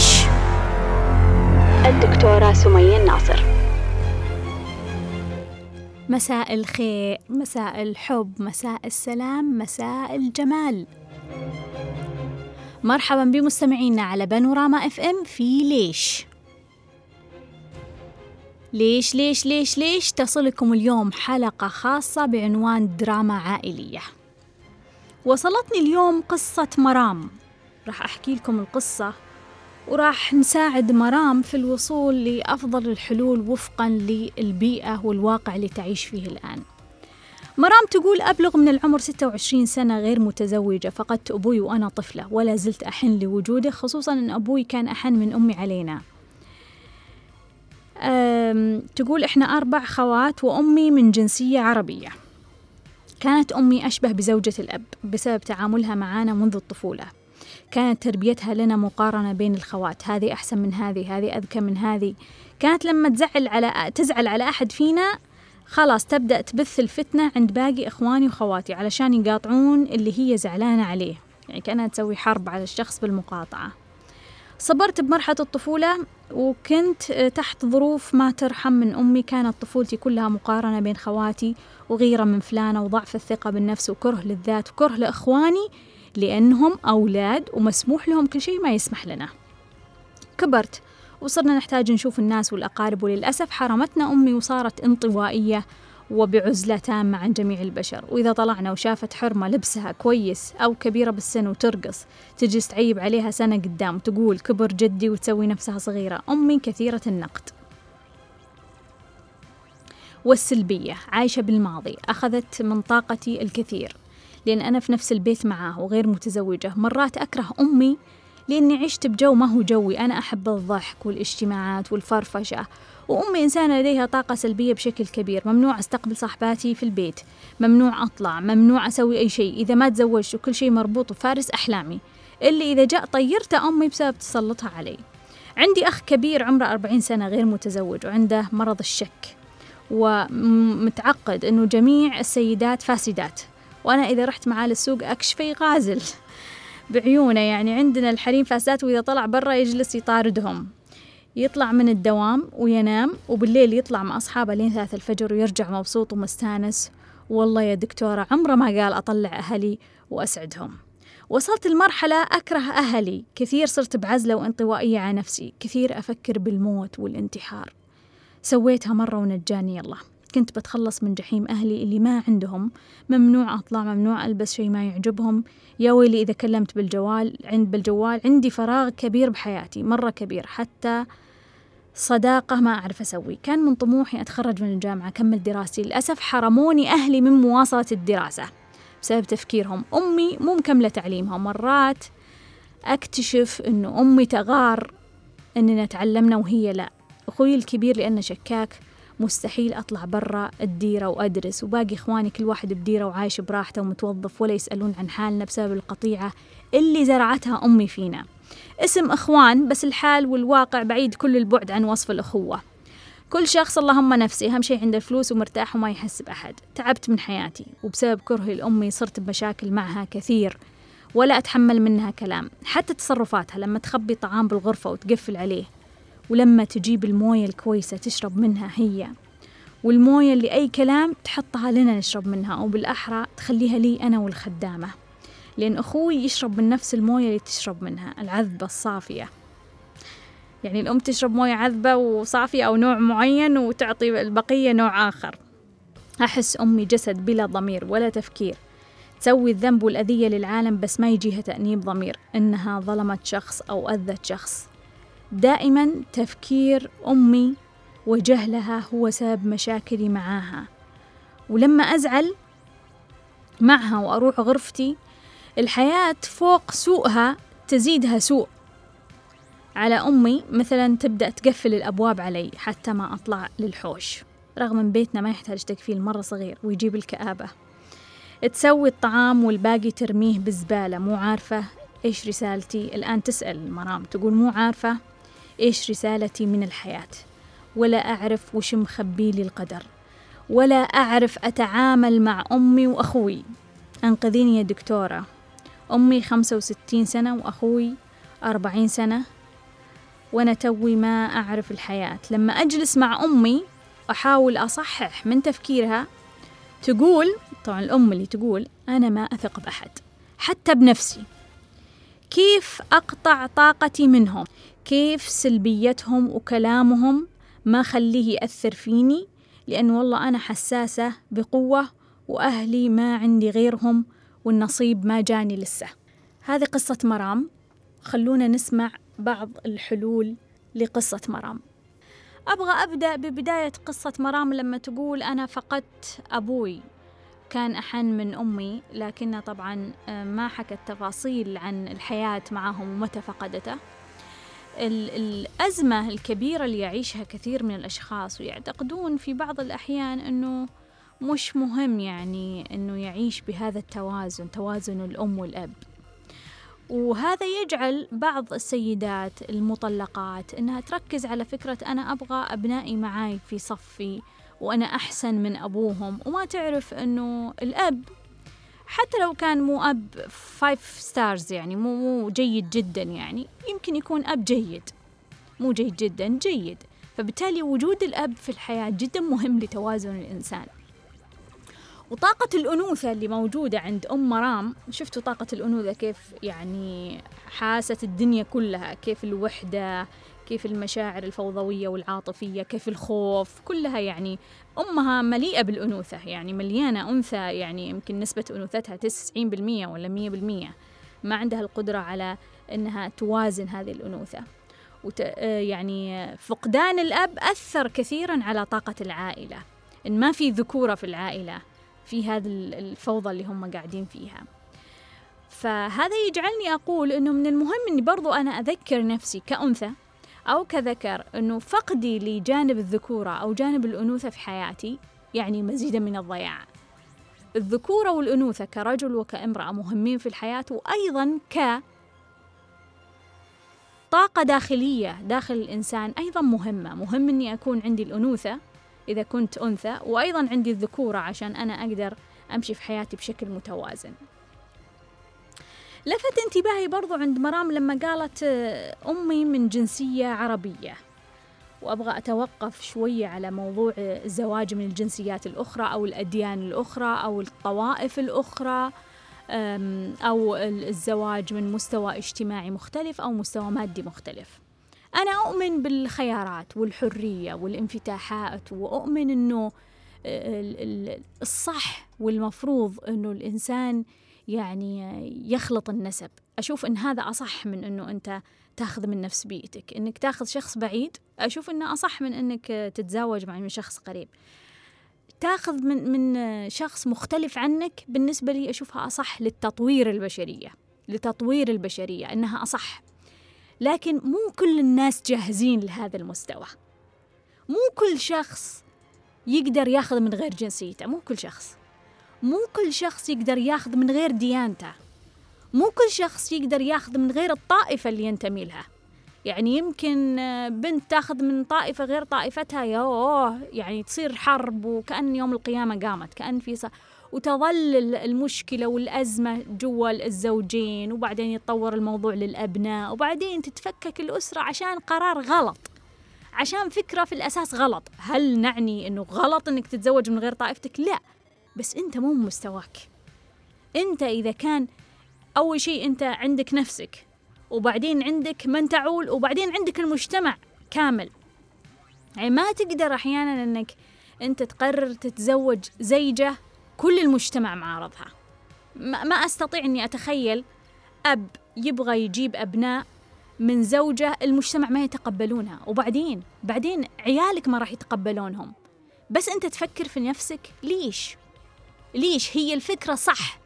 ليش الدكتورة سمية الناصر. مساء الخير مساء الحب مساء السلام مساء الجمال. مرحبا بمستمعينا على بانوراما إف إم في ليش. ليش ليش ليش ليش؟ تصلكم اليوم حلقة خاصة بعنوان دراما عائلية. وصلتني اليوم قصة مرام. راح أحكي لكم القصة. وراح نساعد مرام في الوصول لأفضل الحلول وفقا للبيئة والواقع اللي تعيش فيه الآن. مرام تقول أبلغ من العمر 26 سنة غير متزوجة فقدت أبوي وأنا طفلة ولا زلت أحن لوجوده خصوصا أن أبوي كان أحن من أمي علينا. تقول إحنا أربع خوات وأمي من جنسية عربية. كانت أمي أشبه بزوجة الأب بسبب تعاملها معنا منذ الطفولة. كانت تربيتها لنا مقارنة بين الخوات. هذه أحسن من هذه هذه أذكى من هذه. كانت لما تزعل على تزعل على أحد فينا خلاص تبدأ تبث الفتنة عند باقي إخواني وخواتي علشان يقاطعون اللي هي زعلانة عليه. يعني كأنها تسوي حرب على الشخص بالمقاطعة. صبرت بمرحلة الطفولة وكنت تحت ظروف ما ترحم من أمي. كانت طفولتي كلها مقارنة بين خواتي وغيرة من فلانة وضعف الثقة بالنفس وكره للذات وكره لإخواني. لأنهم أولاد ومسموح لهم كل شيء ما يسمح لنا. كبرت وصرنا نحتاج نشوف الناس والأقارب وللأسف حرمتنا أمي وصارت انطوائية وبعزلة تامة عن جميع البشر. وإذا طلعنا وشافت حرمة لبسها كويس أو كبيرة بالسن وترقص تجلس تعيب عليها سنة قدام تقول كبر جدي وتسوي نفسها صغيرة. أمي كثيرة النقد. والسلبية عايشة بالماضي أخذت من طاقتي الكثير. لأن أنا في نفس البيت معاه وغير متزوجة. مرات أكره أمي لأني عشت بجو ما هو جوي. أنا أحب الضحك والاجتماعات والفرفشة. وأمي إنسانة لديها طاقة سلبية بشكل كبير. ممنوع أستقبل صاحباتي في البيت. ممنوع أطلع. ممنوع أسوي أي شيء. إذا ما تزوجت وكل شيء مربوط وفارس أحلامي. اللي إذا جاء طيرت أمي بسبب تسلطها علي. عندي أخ كبير عمره أربعين سنة غير متزوج وعنده مرض الشك. ومتعقد أنه جميع السيدات فاسدات. وأنا إذا رحت معاه للسوق أكشفي غازل بعيونه يعني. عندنا الحريم فاسدات وإذا طلع برا يجلس يطاردهم. يطلع من الدوام وينام وبالليل يطلع مع أصحابه لين ثلاثة الفجر ويرجع مبسوط ومستانس. والله يا دكتورة عمره ما قال أطلع أهلي وأسعدهم. وصلت المرحلة أكره أهلي. كثير صرت بعزلة وانطوائية على نفسي. كثير أفكر بالموت والانتحار. سويتها مرة ونجاني الله. كنت بتخلص من جحيم أهلي اللي ما عندهم ممنوع أطلع ممنوع ألبس شيء ما يعجبهم. يا ويلي إذا كلمت بالجوال عند بالجوال عندي فراغ كبير بحياتي مرة كبير. حتى صداقة ما أعرف أسوي. كان من طموحي أتخرج من الجامعة أكمل دراستي. للأسف حرموني أهلي من مواصلة الدراسة بسبب تفكيرهم. أمي مو مكملة تعليمها. مرات أكتشف أنه أمي تغار أننا تعلمنا وهي لا. أخوي الكبير لأنه شكاك مستحيل أطلع برا الديرة وأدرس. وباقي إخواني كل واحد بديرة وعايش براحته ومتوظف ولا يسألون عن حالنا بسبب القطيعة اللي زرعتها أمي فينا. اسم إخوان بس الحال والواقع بعيد كل البعد عن وصف الأخوة. كل شخص اللهم نفسي أهم شيء عنده فلوس ومرتاح وما يحس بأحد. تعبت من حياتي وبسبب كرهي لأمي صرت بمشاكل معها كثير ولا أتحمل منها كلام. حتى تصرفاتها لما تخبي طعام بالغرفة وتقفل عليه. ولما تجيب الموية الكويسة تشرب منها هي. والموية اللي أي كلام تحطها لنا نشرب منها أو بالأحرى تخليها لي أنا والخدامة. لأن أخوي يشرب من نفس الموية اللي تشرب منها العذبة الصافية. يعني الأم تشرب موية عذبة وصافية أو نوع معين وتعطي البقية نوع آخر. أحس أمي جسد بلا ضمير ولا تفكير. تسوي الذنب والأذية للعالم بس ما يجيها تأنيب ضمير. إنها ظلمت شخص أو أذت شخص. دائما تفكير أمي وجهلها هو سبب مشاكلي معاها. ولما أزعل معها وأروح غرفتي الحياة فوق سوءها تزيدها سوء. على أمي مثلا تبدأ تقفل الأبواب علي حتى ما أطلع للحوش رغم من بيتنا ما يحتاج تقفيل مرة صغير ويجيب الكآبة. تسوي الطعام والباقي ترميه بالزبالة مو عارفة إيش رسالتي. الآن تسأل مرام تقول مو عارفة. إيش رسالتي من الحياة؟ ولا أعرف وش مخبي لي القدر. ولا أعرف أتعامل مع أمي وأخوي. أنقذيني يا دكتورة. أمي خمسة وستين سنة وأخوي أربعين سنة. وأنا توي ما أعرف الحياة. لما أجلس مع أمي أحاول أصحح من تفكيرها. تقول طبعا الأم اللي تقول أنا ما أثق بأحد. حتى بنفسي. كيف أقطع طاقتي منهم؟ كيف سلبيتهم وكلامهم ما خليه يأثر فيني؟ لأن والله أنا حساسة بقوة وأهلي ما عندي غيرهم والنصيب ما جاني لسه. هذه قصة مرام. خلونا نسمع بعض الحلول لقصة مرام. أبغى أبدأ ببداية قصة مرام لما تقول أنا فقدت أبوي. كان أحن من أمي لكنها طبعا آه، ما حكت تفاصيل عن الحياة معهم ومتى فقدته الأزمة الكبيرة اللي يعيشها كثير من الأشخاص ويعتقدون في بعض الأحيان أنه مش مهم يعني أنه يعيش بهذا التوازن توازن الأم والأب. وهذا يجعل بعض السيدات المطلقات إنها تركز على فكرة أنا أبغى أبنائي معاي في صفي وأنا أحسن من أبوهم. وما تعرف إنه الأب حتى لو كان مو أب five stars يعني مو مو جيد جدا يعني يمكن يكون أب جيد. مو جيد جدا جيد. فبالتالي وجود الأب في الحياة جدا مهم لتوازن الإنسان. وطاقة الأنوثة اللي موجودة عند أم مرام شفتوا طاقة الأنوثة كيف يعني حاست الدنيا كلها كيف الوحدة كيف المشاعر الفوضوية والعاطفية كيف الخوف كلها يعني أمها مليئة بالأنوثة يعني مليانة أنثى يعني يمكن نسبة أنوثتها 90% ولا 100% ما عندها القدرة على أنها توازن هذه الأنوثة. وت... يعني فقدان الأب أثر كثيرا على طاقة العائلة. إن ما في ذكورة في العائلة في هذه الفوضى اللي هم قاعدين فيها. فهذا يجعلني أقول أنه من المهم أني برضو أنا أذكر نفسي كأنثى أو كذكر أنه فقدي لجانب الذكورة أو جانب الأنوثة في حياتي يعني مزيدا من الضياع. الذكورة والأنوثة كرجل وكامرأة مهمين في الحياة وأيضا ك طاقة داخلية داخل الإنسان أيضا مهمة. مهم أني أكون عندي الأنوثة إذا كنت أنثى وأيضا عندي الذكورة عشان أنا أقدر أمشي في حياتي بشكل متوازن. لفت انتباهي برضو عند مرام لما قالت أمي من جنسية عربية. وأبغى أتوقف شوية على موضوع الزواج من الجنسيات الأخرى أو الأديان الأخرى أو الطوائف الأخرى أو الزواج من مستوى اجتماعي مختلف أو مستوى مادي مختلف. أنا أؤمن بالخيارات والحرية والانفتاحات وأؤمن أنه الصح والمفروض أنه الإنسان يعني يخلط النسب. أشوف أن هذا أصح من أنه أنت تاخذ من نفس بيئتك. أنك تاخذ شخص بعيد أشوف أنه أصح من أنك تتزوج مع من شخص قريب. تاخذ من من شخص مختلف عنك بالنسبة لي أشوفها أصح للتطوير البشرية لتطوير البشرية أنها أصح. لكن مو كل الناس جاهزين لهذا المستوى. مو كل شخص يقدر ياخذ من غير جنسيته مو كل شخص. مو كل شخص يقدر ياخذ من غير ديانته. مو كل شخص يقدر ياخذ من غير الطائفة اللي ينتمي لها. يعني يمكن بنت تاخذ من طائفة غير طائفتها يوه يعني تصير حرب وكأن يوم القيامة قامت كأن في صح وتظل المشكلة والأزمة جوا الزوجين وبعدين يتطور الموضوع للأبناء وبعدين تتفكك الأسرة عشان قرار غلط. عشان فكرة في الأساس غلط. هل نعني أنه غلط أنك تتزوج من غير طائفتك؟ لا. بس أنت مو مستواك. أنت إذا كان أول شيء أنت عندك نفسك وبعدين عندك من تعول وبعدين عندك المجتمع كامل. يعني ما تقدر أحيانا أنك أنت تقرر تتزوج زيجة كل المجتمع معارضها. ما أستطيع أني أتخيل أب يبغى يجيب أبناء من زوجة المجتمع ما يتقبلونها. وبعدين بعدين عيالك ما راح يتقبلونهم. بس أنت تفكر في نفسك ليش؟ ليش هي الفكرة صح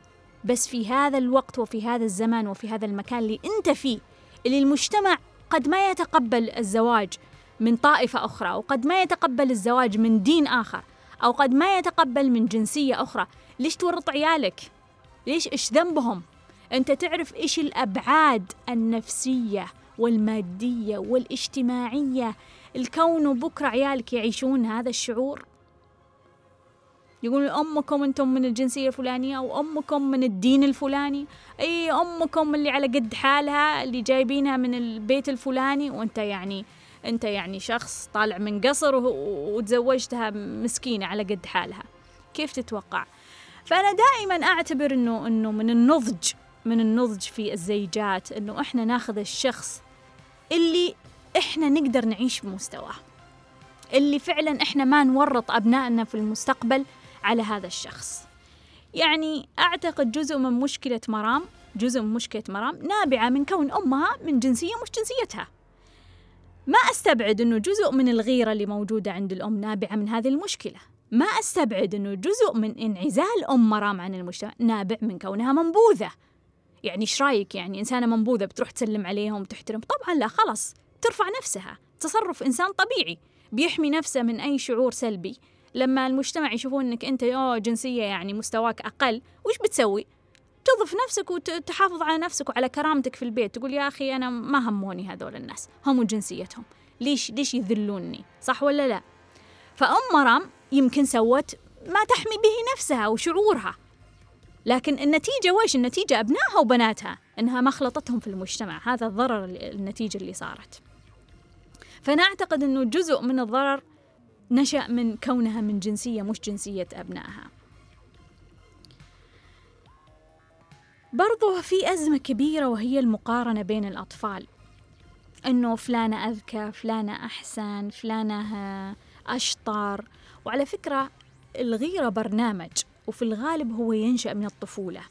بس في هذا الوقت وفي هذا الزمان وفي هذا المكان اللي أنت فيه اللي المجتمع قد ما يتقبل الزواج من طائفة أخرى وقد ما يتقبل الزواج من دين آخر أو قد ما يتقبل من جنسية أخرى ليش تورط عيالك؟ ليش إيش ذنبهم؟ أنت تعرف إيش الأبعاد النفسية والمادية والاجتماعية الكون بكرة عيالك يعيشون هذا الشعور؟ يقولون أمكم أنتم من الجنسية الفلانية أو أمكم من الدين الفلاني. أي أمكم اللي على قد حالها اللي جايبينها من البيت الفلاني. وأنت يعني أنت يعني شخص طالع من قصر وتزوجتها مسكينة على قد حالها. كيف تتوقع؟ فأنا دائما أعتبر أنه أنه من النضج من النضج في الزيجات أنه إحنا ناخذ الشخص اللي إحنا نقدر نعيش بمستواه. اللي فعلا إحنا ما نورط أبنائنا في المستقبل على هذا الشخص. يعني أعتقد جزء من مشكلة مرام جزء من مشكلة مرام نابعة من كون أمها من جنسية مش جنسيتها. ما أستبعد أنه جزء من الغيرة اللي موجودة عند الأم نابعة من هذه المشكلة. ما أستبعد أنه جزء من انعزال أم مرام عن المجتمع نابع من كونها منبوذة. يعني إيش رأيك؟ يعني إنسانة منبوذة بتروح تسلم عليهم وتحترم طبعا لا خلاص ترفع نفسها. تصرف إنسان طبيعي بيحمي نفسه من أي شعور سلبي. لما المجتمع يشوفون إنك أنت أوه جنسية يعني مستواك أقل وش بتسوي؟ تضف نفسك وتحافظ على نفسك وعلى كرامتك في البيت. تقول يا أخي أنا ما هموني هذول الناس هم جنسيتهم. ليش ليش يذلوني؟ صح ولا لا؟ فأم مرام يمكن سوت ما تحمي به نفسها وشعورها. لكن النتيجة ويش النتيجة أبنائها وبناتها إنها ما خلطتهم في المجتمع. هذا الضرر النتيجة اللي صارت. فأنا أعتقد إنه جزء من الضرر نشأ من كونها من جنسية مش جنسية أبنائها. برضو في أزمة كبيرة وهي المقارنة بين الأطفال. أنه فلانة أذكى فلانة أحسن فلانة أشطر. وعلى فكرة الغيرة برنامج وفي الغالب هو ينشأ من الطفولة.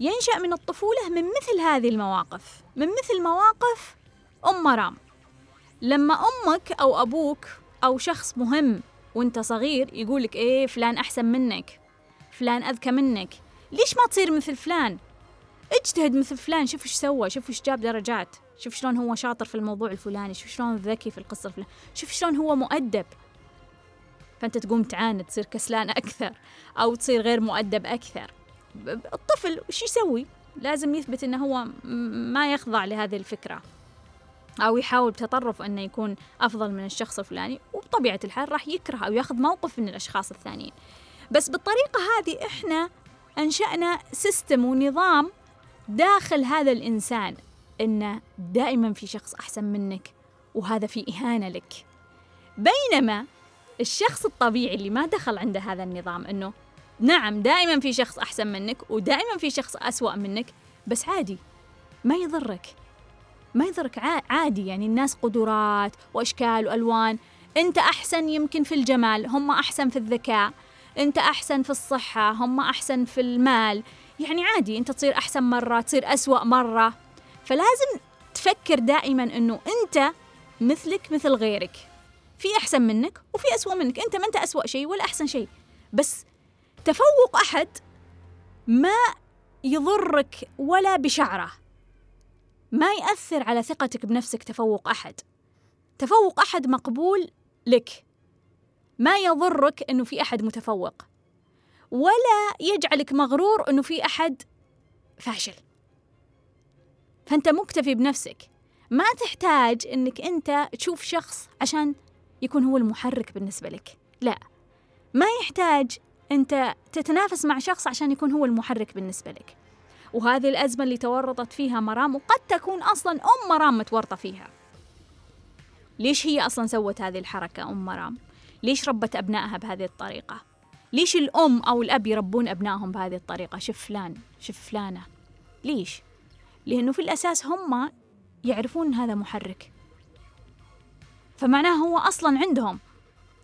ينشأ من الطفولة من مثل هذه المواقف. من مثل مواقف أم مرام لما أمك أو أبوك أو شخص مهم وأنت صغير يقولك إيه فلان أحسن منك فلان أذكى منك. ليش ما تصير مثل فلان؟ اجتهد مثل فلان شوف إيش سوى شوف إيش جاب درجات شوف شلون هو شاطر في الموضوع الفلاني شوف شلون ذكي في القصة الفلانية شوف شلون هو مؤدب. فأنت تقوم تعاند تصير كسلان أكثر أو تصير غير مؤدب أكثر. الطفل وش يسوي؟ لازم يثبت أنه هو ما يخضع لهذه الفكرة. أو يحاول بتطرف أنه يكون أفضل من الشخص الفلاني وبطبيعة الحال راح يكره أو ياخذ موقف من الأشخاص الثانيين. بس بالطريقة هذه إحنا أنشأنا سيستم ونظام داخل هذا الإنسان إنه دائما في شخص أحسن منك وهذا في إهانة لك. بينما الشخص الطبيعي اللي ما دخل عنده هذا النظام إنه نعم دائما في شخص أحسن منك ودائما في شخص أسوأ منك بس عادي ما يضرك. ما يضرك عادي يعني الناس قدرات وأشكال وألوان. أنت أحسن يمكن في الجمال هم أحسن في الذكاء. أنت أحسن في الصحة هم أحسن في المال. يعني عادي أنت تصير أحسن مرة تصير أسوأ مرة. فلازم تفكر دائما إنه أنت مثلك مثل غيرك. في أحسن منك وفي أسوأ منك. أنت ما أنت أسوأ شيء ولا أحسن شيء. بس تفوق أحد ما يضرك ولا بشعره. ما يأثر على ثقتك بنفسك تفوق أحد. تفوق أحد مقبول لك. ما يضرك أنه في أحد متفوق. ولا يجعلك مغرور أنه في أحد فاشل. فأنت مكتفي بنفسك. ما تحتاج أنك أنت تشوف شخص عشان يكون هو المحرك بالنسبة لك. لا. ما يحتاج أنت تتنافس مع شخص عشان يكون هو المحرك بالنسبة لك. وهذه الأزمة اللي تورطت فيها مرام وقد تكون أصلا أم مرام متورطة فيها ليش هي أصلا سوت هذه الحركة أم مرام؟ ليش ربت أبنائها بهذه الطريقة؟ ليش الأم أو الأب يربون أبنائهم بهذه الطريقة؟ شوف فلان شوف فلانة ليش؟ لأنه في الأساس هم يعرفون هذا محرك فمعناه هو أصلا عندهم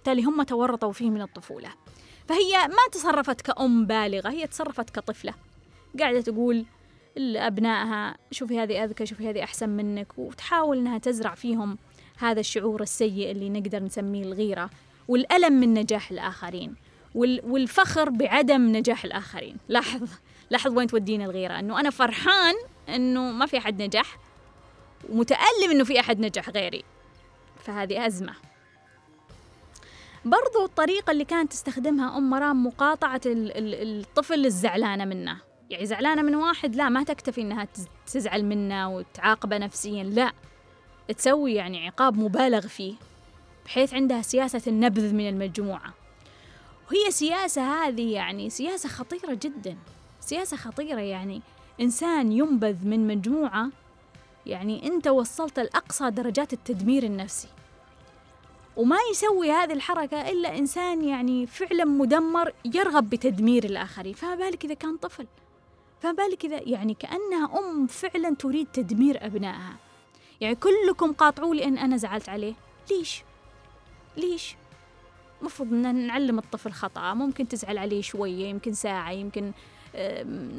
بالتالي هم تورطوا فيه من الطفولة فهي ما تصرفت كأم بالغة هي تصرفت كطفلة قاعدة تقول لأبنائها شوفي هذه أذكى شوفي هذه أحسن منك. وتحاول أنها تزرع فيهم هذا الشعور السيء اللي نقدر نسميه الغيرة والألم من نجاح الآخرين والفخر بعدم نجاح الآخرين. لاحظ لاحظ وين تودينا الغيرة؟ أنه أنا فرحان أنه ما في أحد نجح ومتألم أنه في أحد نجح غيري. فهذه أزمة. برضو الطريقة اللي كانت تستخدمها أم مرام مقاطعة الطفل الزعلانة منه. يعني زعلانة من واحد لا ما تكتفي إنها تزعل منه وتعاقبه نفسيا لا. تسوي يعني عقاب مبالغ فيه بحيث عندها سياسة النبذ من المجموعة. وهي سياسة هذه يعني سياسة خطيرة جدا. سياسة خطيرة يعني إنسان ينبذ من مجموعة يعني أنت وصلت لأقصى درجات التدمير النفسي. وما يسوي هذه الحركة إلا إنسان يعني فعلا مدمر يرغب بتدمير الآخرين. فما بالك إذا كان طفل؟ فما بالك إذا يعني كأنها أم فعلا تريد تدمير أبنائها. يعني كلكم قاطعوا لي أن أنا زعلت عليه. ليش؟ ليش؟ مفروض أن نعلم الطفل خطأ. ممكن تزعل عليه شوية يمكن ساعة يمكن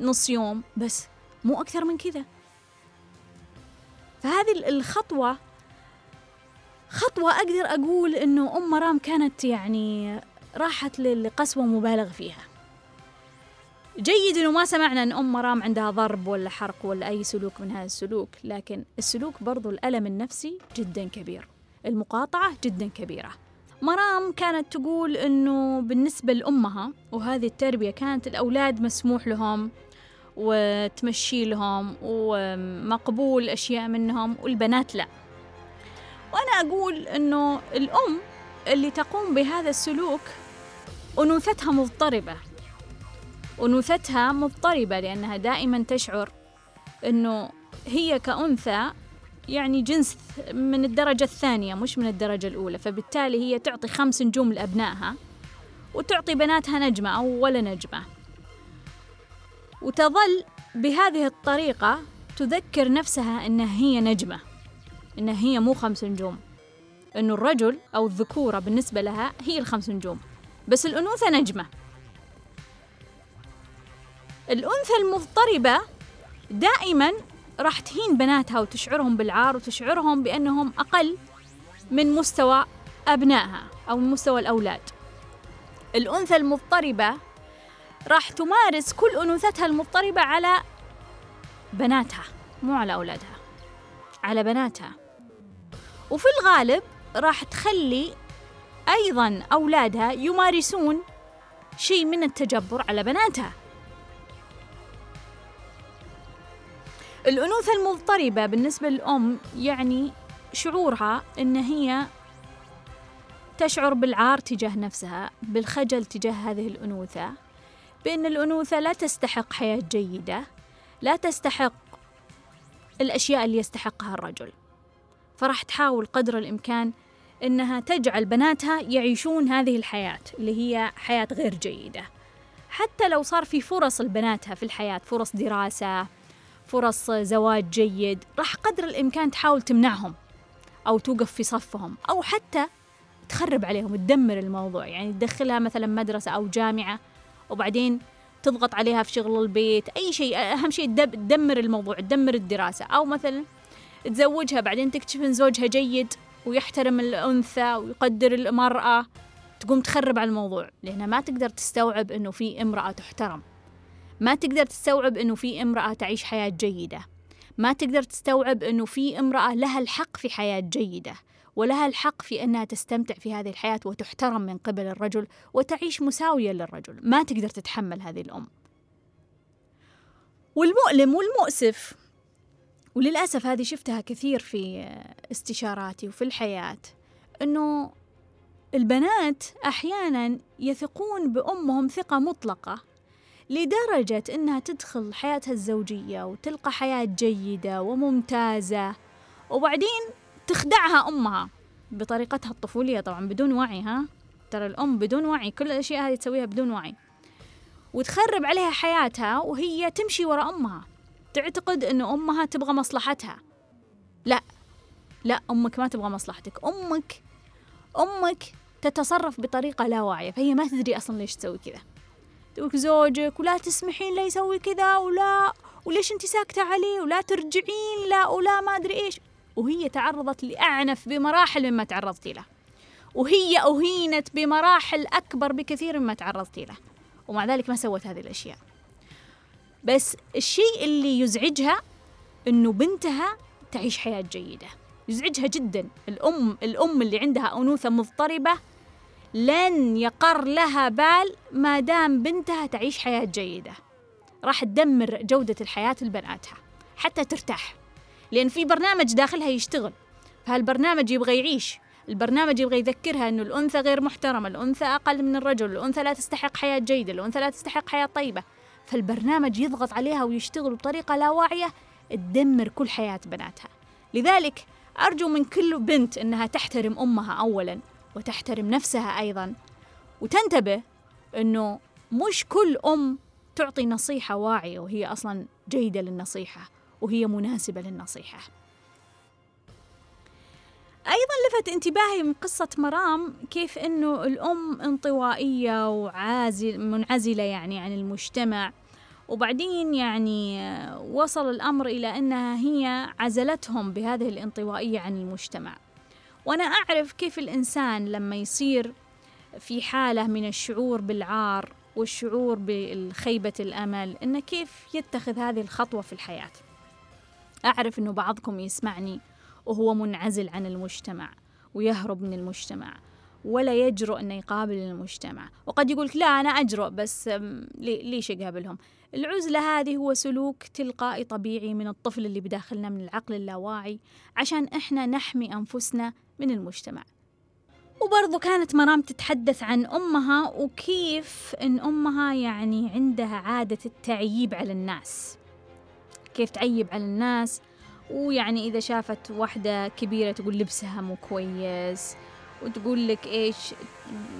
نص يوم. بس مو أكثر من كذا. فهذه الخطوة خطوة أقدر أقول إنه أم مرام كانت يعني راحت لقسوة مبالغ فيها. جيد إنه ما سمعنا أن أم مرام عندها ضرب ولا حرق ولا أي سلوك من هذا السلوك لكن السلوك برضو الألم النفسي جدا كبير المقاطعة جدا كبيرة. مرام كانت تقول إنه بالنسبة لأمها وهذه التربية كانت الأولاد مسموح لهم وتمشي لهم ومقبول أشياء منهم والبنات لا. وأنا أقول إنه الأم اللي تقوم بهذا السلوك أنوثتها مضطربة أنوثتها مضطربة لأنها دائما تشعر أنه هي كأنثى يعني جنس من الدرجة الثانية مش من الدرجة الأولى. فبالتالي هي تعطي خمس نجوم لأبنائها وتعطي بناتها نجمة أو ولا نجمة. وتظل بهذه الطريقة تذكر نفسها أنها هي نجمة أنها هي مو خمس نجوم. أنه الرجل أو الذكورة بالنسبة لها هي الخمس نجوم. بس الأنوثة نجمة. الأنثى المضطربة دائما راح تهين بناتها وتشعرهم بالعار وتشعرهم بأنهم أقل من مستوى أبنائها أو من مستوى الأولاد. الأنثى المضطربة راح تمارس كل أنوثتها المضطربة على بناتها مو على أولادها على بناتها. وفي الغالب راح تخلي أيضا أولادها يمارسون شيء من التجبر على بناتها. الأنوثة المضطربة بالنسبة للأم يعني شعورها إن هي تشعر بالعار تجاه نفسها بالخجل تجاه هذه الأنوثة بأن الأنوثة لا تستحق حياة جيدة لا تستحق الأشياء اللي يستحقها الرجل. فراح تحاول قدر الإمكان إنها تجعل بناتها يعيشون هذه الحياة اللي هي حياة غير جيدة. حتى لو صار في فرص لبناتها في الحياة فرص دراسة فرص زواج جيد راح قدر الإمكان تحاول تمنعهم أو توقف في صفهم أو حتى تخرب عليهم تدمر الموضوع. يعني تدخلها مثلا مدرسة أو جامعة وبعدين تضغط عليها في شغل البيت أي شيء أهم شيء تدمر الموضوع تدمر الدراسة. أو مثلا تزوجها بعدين تكتشف إن زوجها جيد ويحترم الأنثى ويقدر المرأة تقوم تخرب على الموضوع لأنها ما تقدر تستوعب إنه في امرأة تحترم. ما تقدر تستوعب إنه في امرأة تعيش حياة جيدة. ما تقدر تستوعب إنه في امرأة لها الحق في حياة جيدة ولها الحق في إنها تستمتع في هذه الحياة وتحترم من قبل الرجل وتعيش مساوية للرجل. ما تقدر تتحمل هذه الأم. والمؤلم والمؤسف وللأسف هذه شفتها كثير في استشاراتي وفي الحياة إنه البنات أحيانا يثقون بأمهم ثقة مطلقة. لدرجة إنها تدخل حياتها الزوجية وتلقى حياة جيدة وممتازة. وبعدين تخدعها أمها بطريقتها الطفولية طبعا بدون وعي ها؟ ترى الأم بدون وعي كل الأشياء هذه تسويها بدون وعي. وتخرب عليها حياتها وهي تمشي وراء أمها. تعتقد أن أمها تبغى مصلحتها. لا لا أمك ما تبغى مصلحتك. أمك أمك تتصرف بطريقة لا واعية. فهي ما تدري أصلا ليش تسوي كذا. زوجك ولا تسمحين لا يسوي كذا ولا وليش انت ساكتة عليه ولا ترجعين لا ولا ما أدري إيش. وهي تعرضت لأعنف بمراحل مما تعرضتي له. وهي أهينت بمراحل أكبر بكثير مما تعرضتي له. ومع ذلك ما سوت هذه الأشياء. بس الشيء اللي يزعجها أنه بنتها تعيش حياة جيدة. يزعجها جدا. الأم الأم اللي عندها أنوثة مضطربة لن يقر لها بال ما دام بنتها تعيش حياة جيدة. راح تدمر جودة الحياة لبناتها حتى ترتاح. لأن في برنامج داخلها يشتغل. فهالبرنامج يبغى يعيش. البرنامج يبغى يذكرها أنه الأنثى غير محترمة الأنثى أقل من الرجل الأنثى لا تستحق حياة جيدة الأنثى لا تستحق حياة طيبة. فالبرنامج يضغط عليها ويشتغل بطريقة لا واعية تدمر كل حياة بناتها. لذلك أرجو من كل بنت أنها تحترم أمها أولا. وتحترم نفسها أيضا. وتنتبه أنه مش كل أم تعطي نصيحة واعية وهي أصلا جيدة للنصيحة وهي مناسبة للنصيحة. أيضا لفت انتباهي من قصة مرام كيف أنه الأم انطوائية وعازل منعزلة يعني عن المجتمع. وبعدين يعني وصل الأمر إلى أنها هي عزلتهم بهذه الانطوائية عن المجتمع. وأنا أعرف كيف الإنسان لما يصير في حالة من الشعور بالعار والشعور بالخيبة الأمل إنه كيف يتخذ هذه الخطوة في الحياة. أعرف إنه بعضكم يسمعني وهو منعزل عن المجتمع ويهرب من المجتمع ولا يجرؤ أنه يقابل المجتمع. وقد يقولك لا أنا أجرؤ بس ليش أقابلهم؟ العزلة هذه هو سلوك تلقائي طبيعي من الطفل اللي بداخلنا من العقل اللاواعي عشان إحنا نحمي أنفسنا من المجتمع. وبرضو كانت مرام تتحدث عن أمها وكيف إن أمها يعني عندها عادة التعييب على الناس. كيف تعيب على الناس. ويعني إذا شافت واحدة كبيرة تقول لبسها مو كويس. وتقول لك إيش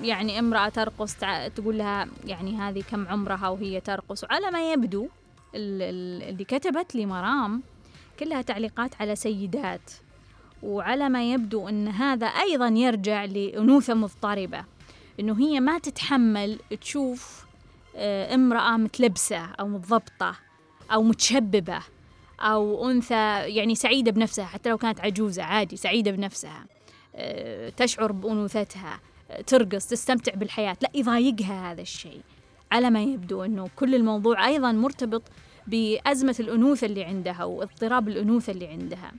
يعني امرأة ترقص تقول لها يعني هذه كم عمرها وهي ترقص. وعلى ما يبدو اللي كتبت لي مرام كلها تعليقات على سيدات. وعلى ما يبدو أن هذا أيضا يرجع لأنوثة مضطربة أنه هي ما تتحمل تشوف آه، امرأة متلبسة أو متضبطة أو متشببة أو أنثى يعني سعيدة بنفسها حتى لو كانت عجوزة عادي سعيدة بنفسها آه، تشعر بأنوثتها آه، ترقص تستمتع بالحياة لا يضايقها هذا الشيء. على ما يبدو أنه كل الموضوع أيضا مرتبط بأزمة الأنوثة اللي عندها واضطراب الأنوثة اللي عندها.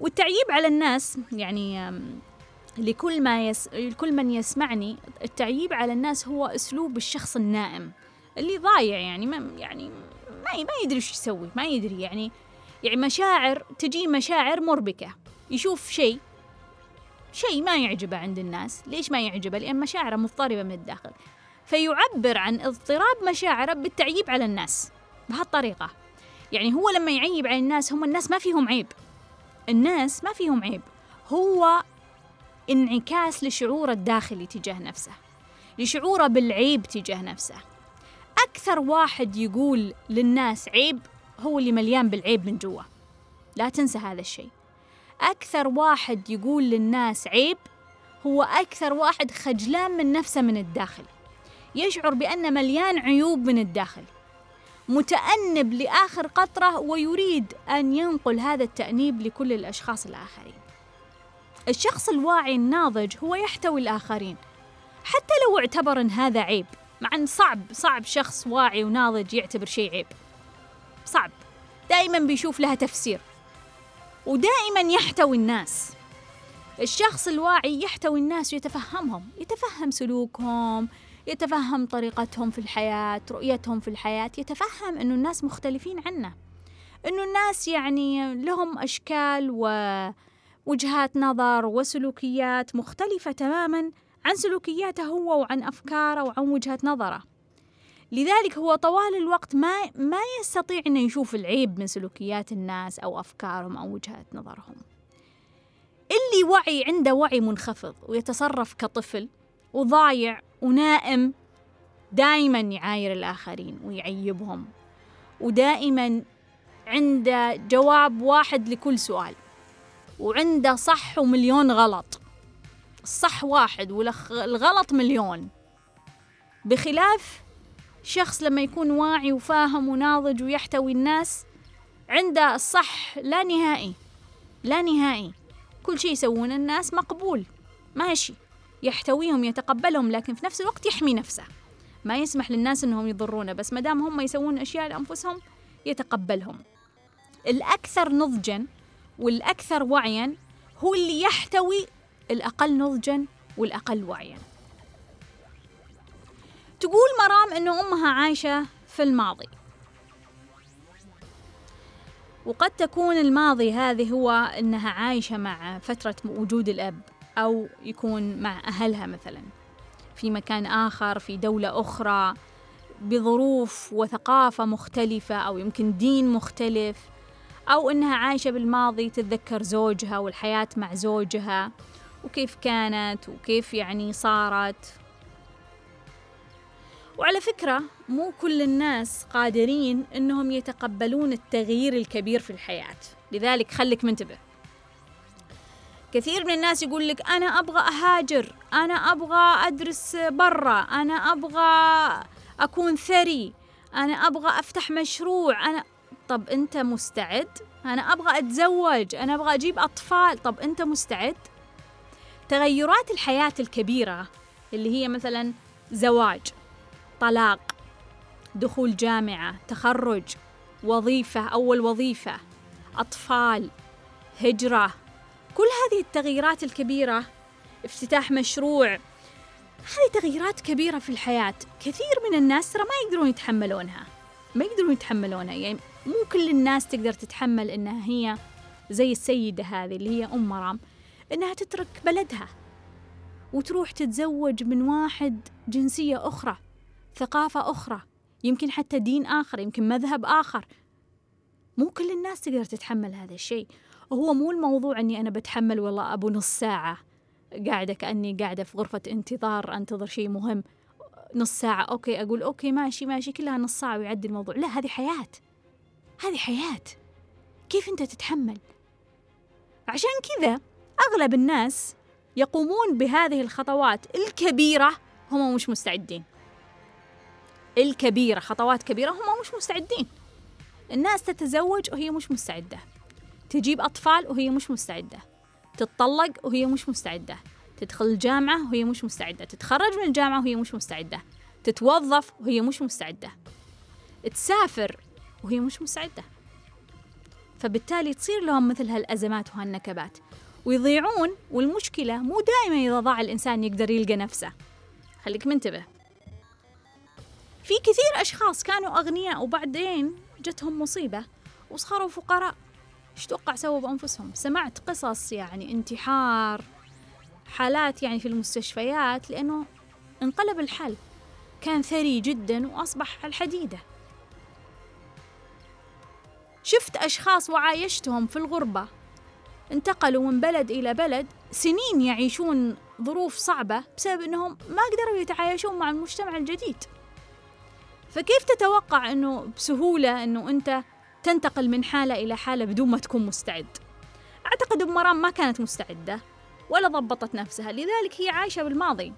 والتعييب على الناس يعني لكل ما يس... لكل من يسمعني التعييب على الناس هو أسلوب الشخص النائم اللي ضايع يعني ما يعني ما ما يدري إيش يسوي ما يدري يعني يعني مشاعر تجي مشاعر مربكة يشوف شيء شيء ما يعجبه عند الناس ليش ما يعجبه؟ لأن مشاعره مضطربة من الداخل فيعبر عن اضطراب مشاعره بالتعييب على الناس بهالطريقة يعني هو لما يعيب على الناس هم الناس ما فيهم عيب. الناس ما فيهم عيب. هو انعكاس لشعوره الداخلي تجاه نفسه لشعوره بالعيب تجاه نفسه. أكثر واحد يقول للناس عيب هو اللي مليان بالعيب من جوا. لا تنسى هذا الشيء. أكثر واحد يقول للناس عيب هو أكثر واحد خجلان من نفسه من الداخل. يشعر بأنه مليان عيوب من الداخل. متأنب لآخر قطرة ويريد أن ينقل هذا التأنيب لكل الأشخاص الآخرين. الشخص الواعي الناضج هو يحتوي الآخرين حتى لو اعتبر أن هذا عيب. مع أن صعب صعب شخص واعي وناضج يعتبر شيء عيب. صعب. دائما بيشوف لها تفسير. ودائما يحتوي الناس. الشخص الواعي يحتوي الناس ويتفهمهم يتفهم سلوكهم يتفهم طريقتهم في الحياة رؤيتهم في الحياة يتفهم أنه الناس مختلفين عنه أنه الناس يعني لهم أشكال ووجهات نظر وسلوكيات مختلفة تماما عن سلوكياته هو وعن أفكاره وعن وجهة نظره لذلك هو طوال الوقت ما ما يستطيع إنه يشوف العيب من سلوكيات الناس أو أفكارهم أو وجهات نظرهم. اللي وعي عنده وعي منخفض ويتصرف كطفل وضايع ونائم دائما يعاير الآخرين ويعيبهم ودائما عنده جواب واحد لكل سؤال وعنده صح ومليون غلط. الصح واحد والغلط مليون. بخلاف شخص لما يكون واعي وفاهم وناضج ويحتوي الناس عنده الصح لا نهائي لا نهائي. كل شيء يسوون الناس مقبول ماشي يحتويهم يتقبلهم لكن في نفس الوقت يحمي نفسه. ما يسمح للناس إنهم يضرونه بس ما دام هم يسوون أشياء لأنفسهم يتقبلهم. الأكثر نضجا والأكثر وعيا هو اللي يحتوي الأقل نضجا والأقل وعيا. تقول مرام إنه أمها عايشة في الماضي. وقد تكون الماضي هذه هو إنها عايشة مع فترة وجود الأب. أو يكون مع أهلها مثلا. في مكان آخر في دولة أخرى بظروف وثقافة مختلفة أو يمكن دين مختلف أو إنها عايشة بالماضي تتذكر زوجها والحياة مع زوجها وكيف كانت وكيف يعني صارت. وعلى فكرة مو كل الناس قادرين إنهم يتقبلون التغيير الكبير في الحياة. لذلك خليك منتبه. كثير من الناس يقول لك أنا أبغى أهاجر أنا أبغى أدرس برا أنا أبغى أكون ثري أنا أبغى أفتح مشروع أنا طب أنت مستعد؟ أنا أبغى أتزوج أنا أبغى أجيب أطفال طب أنت مستعد؟ تغيرات الحياة الكبيرة اللي هي مثلا زواج طلاق دخول جامعة تخرج وظيفة أول وظيفة أطفال هجرة كل هذه التغييرات الكبيرة افتتاح مشروع هذه تغييرات كبيرة في الحياة. كثير من الناس ترى ما يقدرون يتحملونها ما يقدرون يتحملونها. يعني مو كل الناس تقدر تتحمل إنها هي زي السيدة هذه اللي هي أم مرام إنها تترك بلدها وتروح تتزوج من واحد جنسية أخرى ثقافة أخرى يمكن حتى دين آخر يمكن مذهب آخر. مو كل الناس تقدر تتحمل هذا الشيء. هو مو الموضوع أني أنا بتحمل والله أبو نص ساعة قاعدة كأني قاعدة في غرفة انتظار أنتظر شيء مهم. نص ساعة okay أقول okay ماشي ماشي كلها نص ساعة ويعدي الموضوع. لا هذه حياة. هذه حياة. كيف أنت تتحمل؟ عشان كذا أغلب الناس يقومون بهذه الخطوات الكبيرة هم مش مستعدين. الكبيرة خطوات كبيرة هم مش مستعدين. الناس تتزوج وهي مش مستعدة. تجيب أطفال وهي مش مستعدة. تتطلق وهي مش مستعدة. تدخل الجامعة وهي مش مستعدة. تتخرج من الجامعة وهي مش مستعدة. تتوظف وهي مش مستعدة. تسافر وهي مش مستعدة. فبالتالي تصير لهم مثل هالأزمات وهالنكبات. ويضيعون والمشكلة مو دائما إذا ضاع الإنسان يقدر يلقى نفسه. خليك منتبه. في كثير أشخاص كانوا أغنياء وبعدين جتهم مصيبة وصاروا فقراء. إيش توقع سووا بأنفسهم؟ سمعت قصص يعني انتحار حالات يعني في المستشفيات لأنه انقلب الحال كان ثري جدا وأصبح على الحديدة شفت أشخاص وعايشتهم في الغربة. انتقلوا من بلد إلى بلد. سنين يعيشون ظروف صعبة بسبب أنهم ما قدروا يتعايشون مع المجتمع الجديد. فكيف تتوقع أنه بسهولة أنه أنت تنتقل من حالة إلى حالة بدون ما تكون مستعد. أعتقد أم مرام ما كانت مستعدة ولا ضبطت نفسها لذلك هي عايشة بالماضي.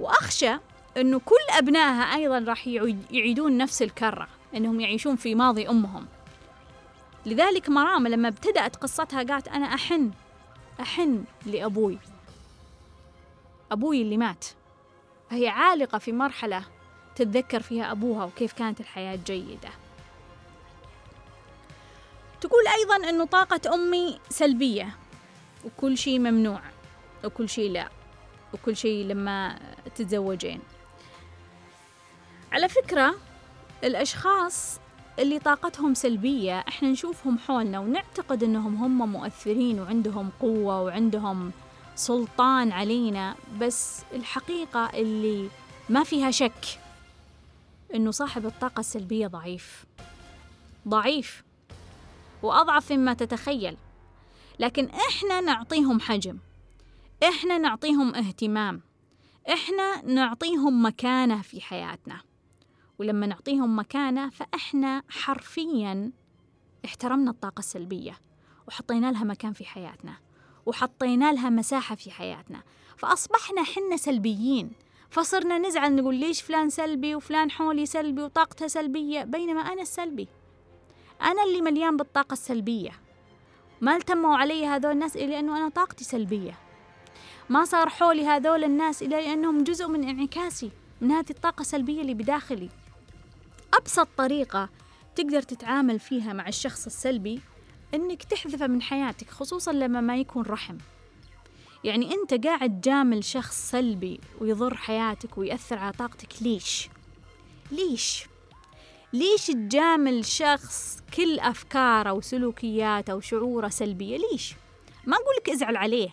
وأخشى أنه كل أبنائها أيضا راح يعيدون نفس الكرة أنهم يعيشون في ماضي أمهم. لذلك مرام لما ابتدأت قصتها قالت أنا أحن أحن لأبوي. أبوي اللي مات. فهي عالقة في مرحلة تتذكر فيها أبوها وكيف كانت الحياة جيدة. تقول أيضا أنه طاقة أمي سلبية وكل شيء ممنوع وكل شيء لا وكل شيء لما تتزوجين. على فكرة الأشخاص اللي طاقتهم سلبية إحنا نشوفهم حولنا ونعتقد إنهم هم مؤثرين وعندهم قوة وعندهم سلطان علينا. بس الحقيقة اللي ما فيها شك إنه صاحب الطاقة السلبية ضعيف. ضعيف. وأضعف مما تتخيل. لكن إحنا نعطيهم حجم. إحنا نعطيهم اهتمام. إحنا نعطيهم مكانة في حياتنا. ولما نعطيهم مكانة فإحنا حرفيا احترمنا الطاقة السلبية وحطينا لها مكان في حياتنا وحطينا لها مساحة في حياتنا. فأصبحنا حنا سلبيين. فصرنا نزعل نقول ليش فلان سلبي وفلان حولي سلبي وطاقته سلبية بينما أنا السلبي. أنا اللي مليان بالطاقة السلبية ما التموا علي هذول الناس إلا أنه أنا طاقتي سلبية ما صار حولي هذول الناس إلا لأنهم جزء من انعكاسي من هذه الطاقة السلبية اللي بداخلي أبسط طريقة تقدر تتعامل فيها مع الشخص السلبي إنك تحذفه من حياتك خصوصا لما ما يكون رحم يعني أنت قاعد جامل شخص سلبي ويضر حياتك ويأثر على طاقتك ليش؟ ليش؟ ليش تجامل شخص كل أفكاره وسلوكياته وشعوره سلبية؟ ليش؟ ما أقولك ازعل عليه.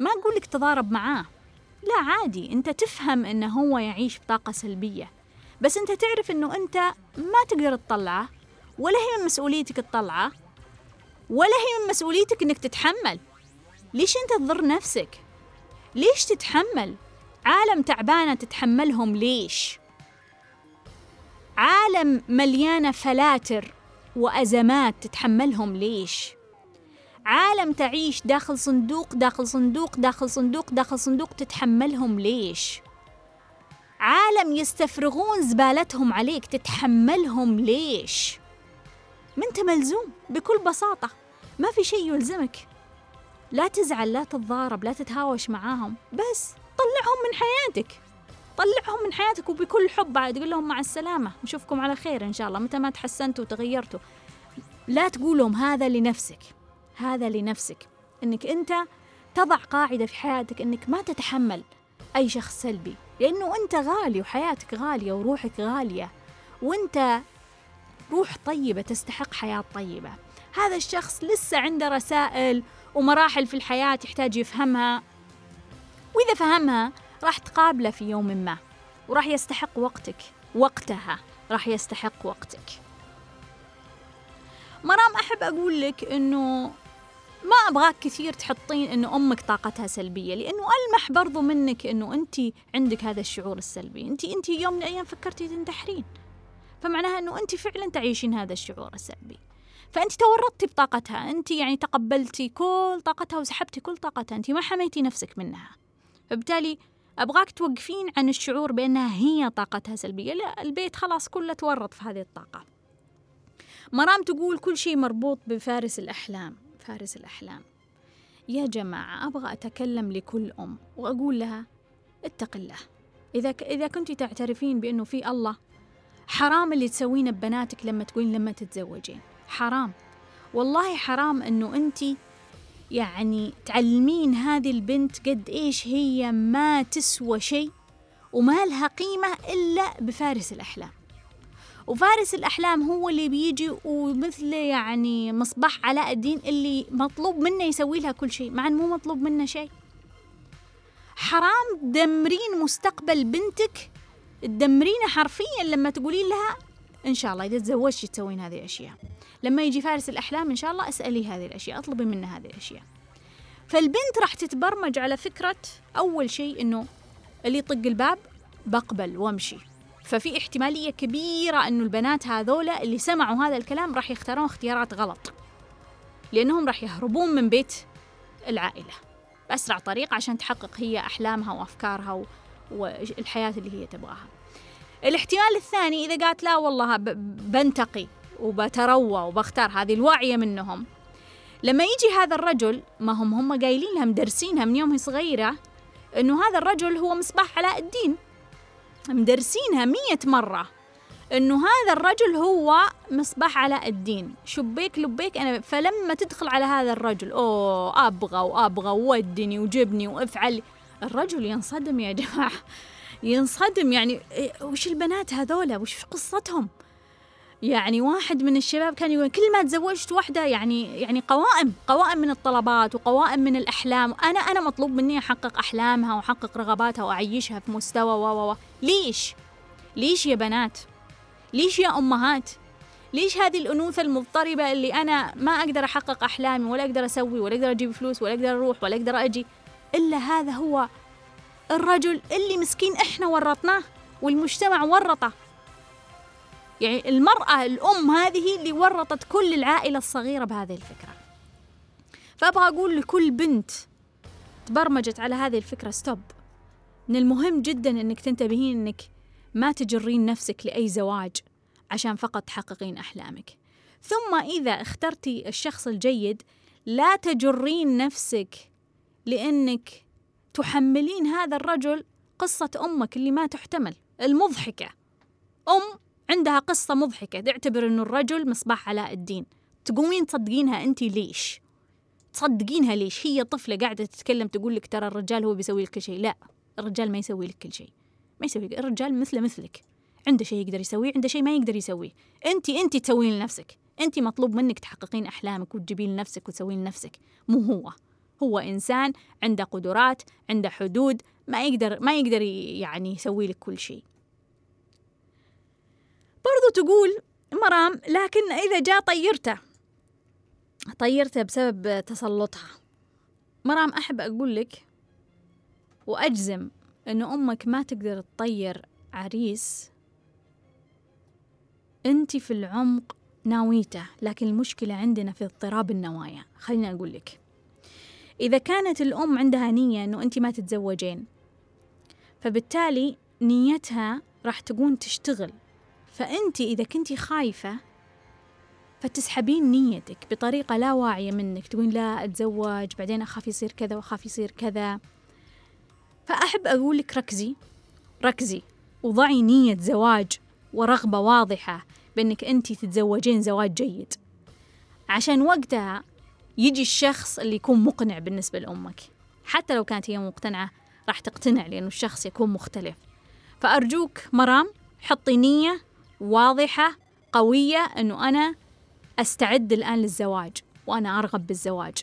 ما أقول لك تضارب معاه. لا عادي. أنت تفهم أنه هو يعيش بطاقة سلبية. بس أنت تعرف أنه أنت ما تقدر تطلعه ولا هي من مسؤوليتك تطلعه ولا هي من مسؤوليتك أنك تتحمل. ليش أنت تضر نفسك؟ ليش تتحمل؟ عالم تعبانة تتحملهم ليش؟ عالم مليانة فلاتر وأزمات تتحملهم ليش؟ عالم تعيش داخل صندوق داخل صندوق داخل صندوق داخل صندوق تتحملهم ليش؟ عالم يستفرغون زبالتهم عليك تتحملهم ليش؟ ما أنت ملزوم بكل بساطة ما في شيء يلزمك. لا تزعل لا تتضارب لا تتهاوش معاهم بس طلعهم من حياتك. طلعهم من حياتك وبكل حب عاد تقول لهم مع السلامة. نشوفكم على خير إن شاء الله. متى ما تحسنتوا وتغيرتوا. لا تقولهم هذا لنفسك. هذا لنفسك. إنك أنت تضع قاعدة في حياتك إنك ما تتحمل أي شخص سلبي. لأنه أنت غالي وحياتك غالية وروحك غالية. وأنت روح طيبة تستحق حياة طيبة. هذا الشخص لسه عنده رسائل ومراحل في الحياة يحتاج يفهمها. وإذا فهمها راح تقابله في يوم ما وراح يستحق وقتك وقتها راح يستحق وقتك. مرام أحب أقول لك إنه ما أبغاك كثير تحطين إنه أمك طاقتها سلبية لأنه ألمح برضو منك إنه أنت عندك هذا الشعور السلبي. أنت أنت يوم من الأيام فكرتي تنتحرين فمعناها إنه أنت فعلا تعيشين هذا الشعور السلبي. فأنت تورطتي بطاقتها أنت يعني تقبلتي كل طاقتها وسحبتي كل طاقتها أنت ما حميتي نفسك منها. فبالتالي أبغاك توقفين عن الشعور بأنها هي طاقتها سلبية لا البيت خلاص كله تورط في هذه الطاقة. مرام تقول كل شيء مربوط بفارس الأحلام. فارس الأحلام. يا جماعة أبغى أتكلم لكل أم وأقول لها اتق الله. إذا ك... إذا كنت تعترفين بأنه في الله حرام اللي تسوينه ببناتك لما تقولين لما تتزوجين. حرام. والله حرام أنه أنت يعني تعلمين هذه البنت قد إيش هي ما تسوى شيء وما لها قيمة إلا بفارس الأحلام. وفارس الأحلام هو اللي بيجي ومثل يعني مصباح علاء الدين اللي مطلوب منه يسوي لها كل شيء مع أنه مو مطلوب منه شيء. حرام تدمرين مستقبل بنتك. تدمرينه حرفيا لما تقولين لها إن شاء الله إذا تزوجتي تسوين هذه الأشياء. لما يجي فارس الأحلام إن شاء الله أسألي هذه الأشياء أطلبي منه هذه الأشياء. فالبنت راح تتبرمج على فكرة أول شيء إنه اللي يطق الباب بقبل وامشي. ففي احتمالية كبيرة إنه البنات هذولا اللي سمعوا هذا الكلام راح يختارون اختيارات غلط. لأنهم راح يهربون من بيت العائلة. بأسرع طريقة عشان تحقق هي أحلامها وأفكارها والحياة اللي هي تبغاها. الاحتمال الثاني إذا قالت لا والله بنتقي. وبتروى وبختار هذه الواعية منهم. لما يجي هذا الرجل ما هم هم قايلين لها مدرسينها من يوم هي صغيرة إنه هذا الرجل هو مصباح علاء الدين. مدرسينها مية مرة إنه هذا الرجل هو مصباح علاء الدين. شبيك لبيك أنا فلما تدخل على هذا الرجل أوه أبغى وأبغى ودني وجبني وأفعل. الرجل ينصدم يا جماعة ينصدم يعني إيه، وش البنات هذولا؟ وش قصتهم؟ يعني واحد من الشباب كان يقول كل ما تزوجت واحدة يعني يعني قوائم قوائم من الطلبات وقوائم من الأحلام أنا أنا مطلوب مني أحقق أحلامها وأحقق رغباتها وأعيشها في مستوى و و ليش؟ ليش يا بنات؟ ليش يا أمهات؟ ليش هذه الأنوثة المضطربة اللي أنا ما أقدر أحقق أحلامي ولا أقدر أسوي ولا أقدر أجيب فلوس ولا أقدر أروح ولا أقدر أجي إلا هذا هو الرجل اللي مسكين إحنا ورطناه والمجتمع ورطه يعني المرأة الأم هذه اللي ورطت كل العائلة الصغيرة بهذه الفكرة. فأبغى أقول لكل بنت تبرمجت على هذه الفكرة ستوب من المهم جدا أنك تنتبهين أنك ما تجرين نفسك لأي زواج عشان فقط تحققين أحلامك. ثم إذا اخترتي الشخص الجيد لا تجرين نفسك لأنك تحملين هذا الرجل قصة أمك اللي ما تحتمل المضحكة. أم عندها قصة مضحكة تعتبر إنه الرجل مصباح علاء الدين. تقومين تصدقينها أنت ليش؟ تصدقينها ليش؟ هي طفلة قاعدة تتكلم تقول لك ترى الرجال هو بيسوي لك كل شيء، لا الرجال ما يسوي لك كل شيء، ما يسوي الرجال مثله مثلك، عنده شيء يقدر يسويه، عنده شيء ما يقدر يسويه، أنت أنت تسوين لنفسك، أنت مطلوب منك تحققين أحلامك وتجيبين لنفسك وتسوين لنفسك، مو هو، هو إنسان عنده قدرات عنده حدود ما يقدر ما يقدر يعني يسوي لك كل شيء. برضو تقول مرام لكن إذا جاء طيرته طيرته بسبب تسلطها. مرام أحب أقول لك وأجزم إنه أمك ما تقدر تطير عريس. أنت في العمق ناويته لكن المشكلة عندنا في اضطراب النوايا. خليني أقول لك إذا كانت الأم عندها نية أنه أنت ما تتزوجين فبالتالي نيتها راح تكون تشتغل. فأنت إذا كنتي خايفة فتسحبين نيتك بطريقة لا واعية منك تقولين لا أتزوج بعدين أخاف يصير كذا وأخاف يصير كذا. فأحب أقول لك ركزي ركزي وضعي نية زواج ورغبة واضحة بأنك أنت تتزوجين زواج جيد. عشان وقتها يجي الشخص اللي يكون مقنع بالنسبة لأمك. حتى لو كانت هي مقتنعة راح تقتنع لأنه الشخص يكون مختلف. فأرجوك مرام حطي نية واضحة قوية أنه أنا أستعد الآن للزواج وأنا أرغب بالزواج.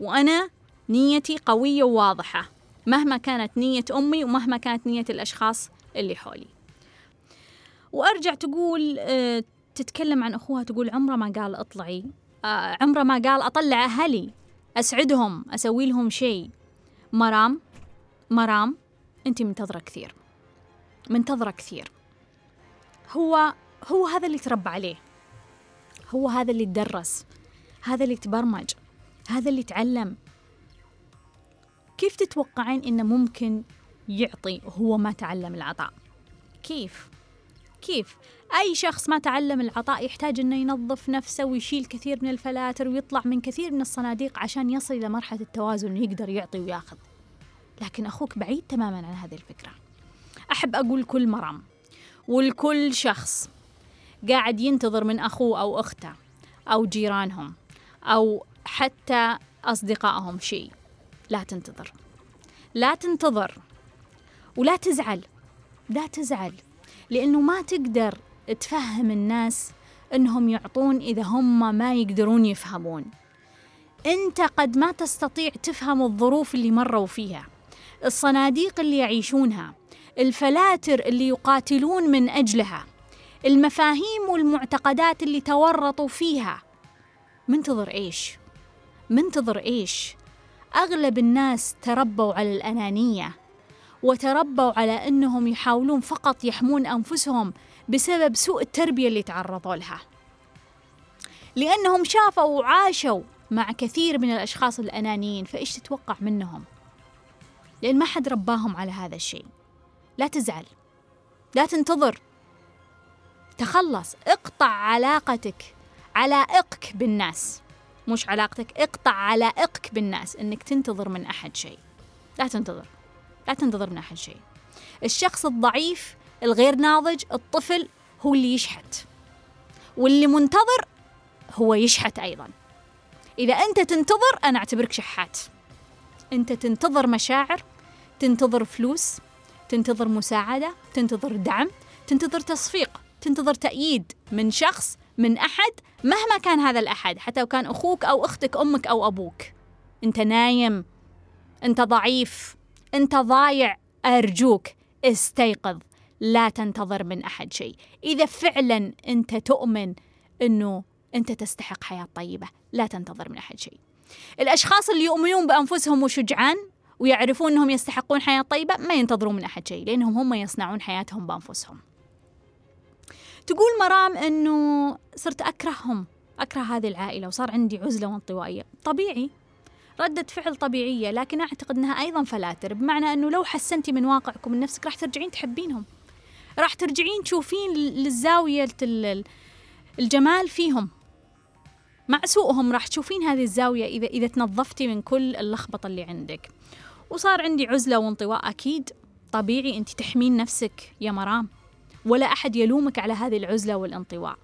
وأنا نيتي قوية وواضحة مهما كانت نية أمي ومهما كانت نية الأشخاص اللي حولي. وأرجع تقول آه، تتكلم عن أخوها تقول عمره ما قال أطلعي. آه، عمره ما قال أطلع أهلي أسعدهم أسوي لهم شيء. مرام مرام أنت منتظرة كثير. منتظرة كثير. هو هو هذا اللي تربى عليه. هو هذا اللي تدرس هذا اللي تبرمج. هذا اللي تعلم. كيف تتوقعين إنه ممكن يعطي هو ما تعلم العطاء؟ كيف؟ كيف؟ أي شخص ما تعلم العطاء يحتاج أنه ينظف نفسه ويشيل كثير من الفلاتر ويطلع من كثير من الصناديق عشان يصل إلى مرحلة التوازن يقدر يعطي وياخذ. لكن أخوك بعيد تماما عن هذه الفكرة. أحب أقول كل مرام. والكل شخص قاعد ينتظر من أخوه أو أخته أو جيرانهم أو حتى أصدقائهم شيء. لا تنتظر. لا تنتظر. ولا تزعل. لا تزعل. لأنه ما تقدر تفهم الناس أنهم يعطون إذا هم ما يقدرون يفهمون. أنت قد ما تستطيع تفهم الظروف اللي مروا فيها الصناديق اللي يعيشونها الفلاتر اللي يقاتلون من أجلها المفاهيم والمعتقدات اللي تورطوا فيها منتظر إيش؟ منتظر إيش؟ أغلب الناس تربوا على الأنانية وتربوا على أنهم يحاولون فقط يحمون أنفسهم بسبب سوء التربية اللي تعرضوا لها لأنهم شافوا وعاشوا مع كثير من الأشخاص الأنانيين فإيش تتوقع منهم؟ لأن ما حد رباهم على هذا الشيء لا تزعل. لا تنتظر. تخلص. اقطع علاقتك علائقك بالناس. مش علاقتك اقطع علائقك بالناس. إنك تنتظر من أحد شيء. لا تنتظر. لا تنتظر من أحد شيء. الشخص الضعيف الغير ناضج الطفل هو اللي يشحت. واللي منتظر هو يشحت أيضا. إذا أنت تنتظر أنا أعتبرك شحات. أنت تنتظر مشاعر تنتظر فلوس تنتظر مساعدة تنتظر دعم تنتظر تصفيق تنتظر تأييد من شخص من أحد مهما كان هذا الأحد حتى لو كان أخوك أو أختك أمك أو أبوك. أنت نايم أنت ضعيف أنت ضايع أرجوك استيقظ. لا تنتظر من أحد شيء. إذا فعلا أنت تؤمن أنه أنت تستحق حياة طيبة لا تنتظر من أحد شيء. الأشخاص اللي يؤمنون بأنفسهم وشجعان ويعرفون أنهم يستحقون حياة طيبة ما ينتظرون من أحد شيء لأنهم هم يصنعون حياتهم بأنفسهم. تقول مرام أنه صرت أكرههم أكره هذه العائلة وصار عندي عزلة وانطوائية. طبيعي. ردة فعل طبيعية لكن أعتقد أنها أيضا فلاتر بمعنى أنه لو حسنتي من واقعك ومن نفسك راح ترجعين تحبينهم. راح ترجعين تشوفين للزاوية الجمال فيهم. مع سوءهم راح تشوفين هذه الزاوية إذا إذا تنظفتي من كل اللخبطة اللي عندك. وصار عندي عزلة وانطواء أكيد. طبيعي أنت تحمين نفسك يا مرام. ولا أحد يلومك على هذه العزلة والانطواء.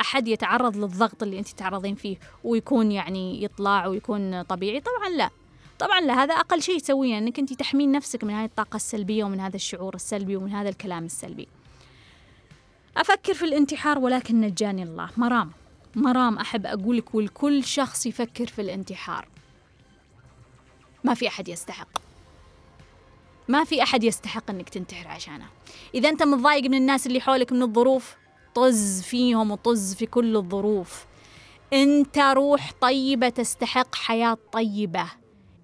أحد يتعرض للضغط اللي أنت تعرضين فيه ويكون يعني يطلع ويكون طبيعي؟ طبعا لا. طبعا لا هذا أقل شيء تسويه أنك أنت تحمين نفسك من هذه الطاقة السلبية ومن هذا الشعور السلبي ومن هذا الكلام السلبي. أفكر في الانتحار ولكن نجاني الله. مرام مرام أحب أقولك والكل شخص يفكر في الانتحار. ما في أحد يستحق. ما في أحد يستحق أنك تنتحر عشانه. إذا أنت متضايق من الناس اللي حولك من الظروف طز فيهم وطز في كل الظروف. أنت روح طيبة تستحق حياة طيبة.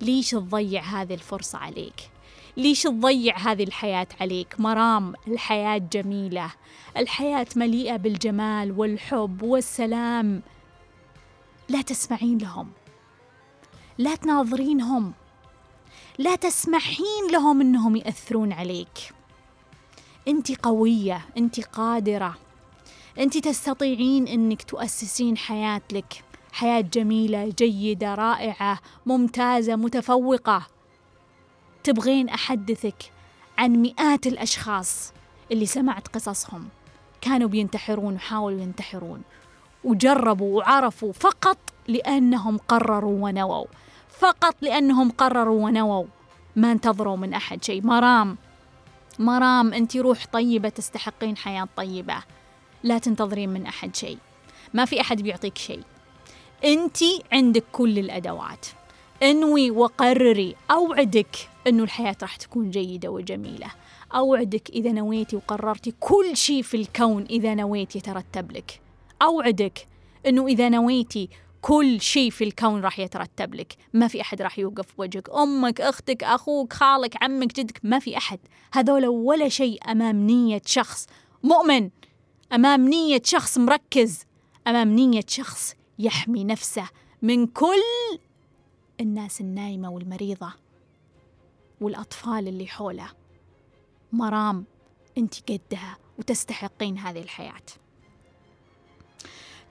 ليش تضيع هذه الفرصة عليك؟ ليش تضيع هذه الحياة عليك؟ مرام الحياة جميلة. الحياة مليئة بالجمال والحب والسلام. لا تسمعين لهم. لا تناظرينهم. لا تسمحين لهم إنهم يأثرون عليك. أنت قوية أنت قادرة. أنت تستطيعين إنك تؤسسين حياة لك. حياة جميلة جيدة رائعة ممتازة متفوقة. تبغين أحدثك عن مئات الأشخاص اللي سمعت قصصهم. كانوا بينتحرون وحاولوا ينتحرون. وجربوا وعرفوا فقط لأنهم قرروا ونووا. فقط لأنهم قرروا ونووا. ما انتظروا من أحد شيء. مرام مرام أنت روح طيبة تستحقين حياة طيبة. لا تنتظرين من أحد شيء. ما في أحد بيعطيك شيء. أنت عندك كل الأدوات. أنوي وقرري. أوعدك أنه الحياة راح تكون جيدة وجميلة. أوعدك إذا نويتي وقررتي كل شيء في الكون إذا نويتي يترتب لك. أوعدك أنه إذا نويتي كل شيء في الكون راح يترتب لك. ما في أحد راح يوقف بوجهك أمك أختك أخوك خالك عمك جدك ما في أحد. هذول ولا شيء أمام نية شخص مؤمن أمام نية شخص مركز أمام نية شخص يحمي نفسه من كل الناس النايمة والمريضة والأطفال اللي حوله. مرام أنت قدها وتستحقين هذه الحياة.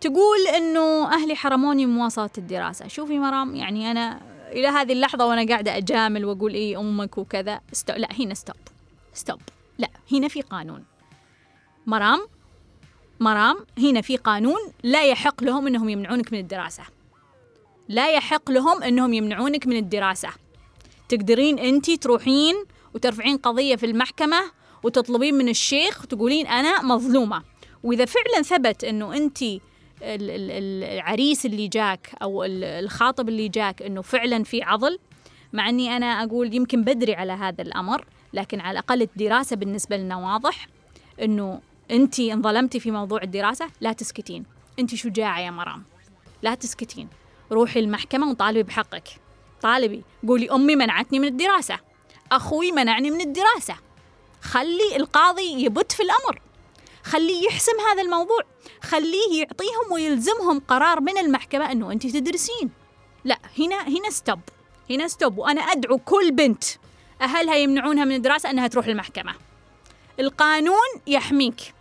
تقول إنه أهلي حرموني من مواصلة الدراسة. شوفي مرام يعني أنا إلى هذه اللحظة وأنا قاعدة أجامل وأقول إيه أمك وكذا sto... لا هنا stop stop لا هنا في قانون. مرام مرام هنا في قانون لا يحق لهم إنهم يمنعونك من الدراسة. لا يحق لهم إنهم يمنعونك من الدراسة. تقدرين انت تروحين وترفعين قضية في المحكمة وتطلبين من الشيخ وتقولين أنا مظلومة. وإذا فعلا ثبت إنه انت العريس اللي جاك أو الخاطب اللي جاك إنه فعلا في عضل مع إني أنا أقول يمكن بدري على هذا الأمر لكن على الأقل الدراسة بالنسبة لنا واضح إنه أنت انظلمتي في موضوع الدراسة لا تسكتين. أنت شجاعة يا مرام. لا تسكتين. روحي المحكمة وطالبي بحقك. طالبي قولي أمي منعتني من الدراسة. أخوي منعني من الدراسة. خلي القاضي يبت في الأمر. خليه يحسم هذا الموضوع. خليه يعطيهم ويلزمهم قرار من المحكمة أنه أنت تدرسين. لا هنا هنا stop هنا stop وأنا أدعو كل بنت. أهلها يمنعونها من الدراسة أنها تروح المحكمة. القانون يحميك.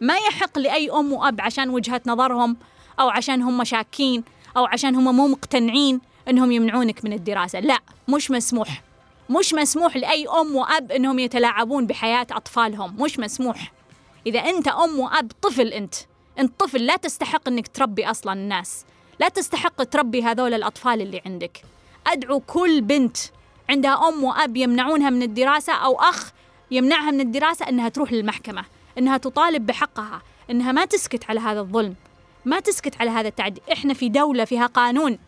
ما يحق لأي أم وأب عشان وجهة نظرهم أو عشان هم شاكين أو عشان هم مو مقتنعين أنهم يمنعونك من الدراسة. لا مش مسموح. مش مسموح لأي أم وأب أنهم يتلاعبون بحياة أطفالهم. مش مسموح. إذا أنت أم وأب طفل أنت. أنت طفل لا تستحق أنك تربي أصلا الناس. لا تستحق تربي هذول الأطفال اللي عندك. أدعو كل بنت عندها أم وأب يمنعونها من الدراسة أو أخ يمنعها من الدراسة أنها تروح للمحكمة أنها تطالب بحقها أنها ما تسكت على هذا الظلم ما تسكت على هذا التعدي. إحنا في دولة فيها قانون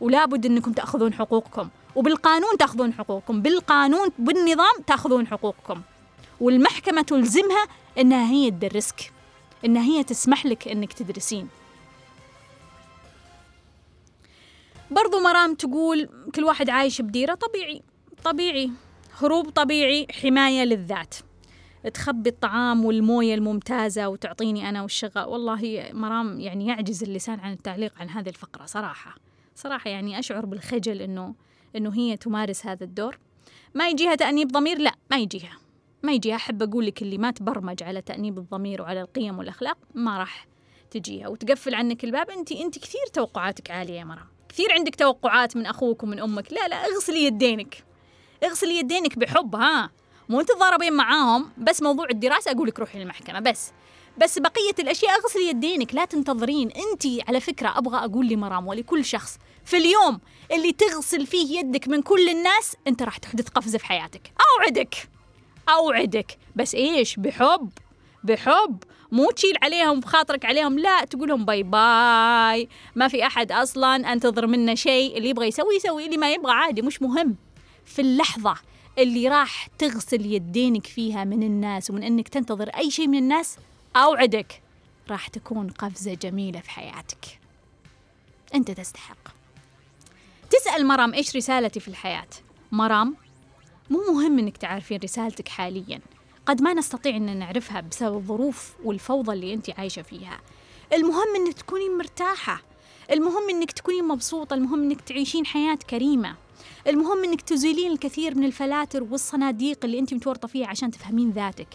ولا بد أنكم تأخذون حقوقكم. وبالقانون تأخذون حقوقكم. بالقانون بالنظام تأخذون حقوقكم. والمحكمة تلزمها إنها هي تدرسك إنها هي تسمح لك إنك تدرسين. برضو مرام تقول كل واحد عايش بديرة طبيعي طبيعي هروب طبيعي حماية للذات. تخبي الطعام والموية الممتازة وتعطيني أنا والشغاء والله مرام يعني يعجز اللسان عن التعليق عن هذه الفقرة صراحة. صراحة يعني أشعر بالخجل إنه إنه هي تمارس هذا الدور. ما يجيها تأنيب ضمير؟ لا ما يجيها. ما يجي أحب أقول لك اللي ما تبرمج على تأنيب الضمير وعلى القيم والأخلاق ما راح تجيها. وتقفل عنك الباب أنت أنت كثير توقعاتك عالية يا مرام. كثير عندك توقعات من أخوك ومن أمك. لا لا اغسلي يدينك. اغسلي يدينك بحب ها. مو تتضاربين معاهم بس موضوع الدراسة أقول لك روحي للمحكمة بس. بس بقية الأشياء اغسلي يدينك لا تنتظرين. أنت على فكرة أبغى أقول لمرام ولكل شخص في اليوم اللي تغسل فيه يدك من كل الناس أنت راح تحدث قفزة في حياتك. أوعدك. أوعدك. بس إيش؟ بحب. بحب. مو تشيل عليهم بخاطرك عليهم. لا تقول لهم باي باي. ما في أحد أصلا أنتظر منه شيء. اللي يبغى يسوي يسوي. اللي ما يبغى عادي مش مهم. في اللحظة اللي راح تغسل يدينك فيها من الناس ومن إنك تنتظر أي شيء من الناس أوعدك راح تكون قفزة جميلة في حياتك. أنت تستحق. تسأل مرام إيش رسالتي في الحياة. مرام مو مهم إنك تعرفين رسالتك حاليا. قد ما نستطيع إن نعرفها بسبب الظروف والفوضى اللي أنت عايشة فيها. المهم إنك تكوني مرتاحة. المهم إنك تكوني مبسوطة. المهم إنك تعيشين حياة كريمة. المهم إنك تزيلين الكثير من الفلاتر والصناديق اللي أنت متورطة فيها عشان تفهمين ذاتك.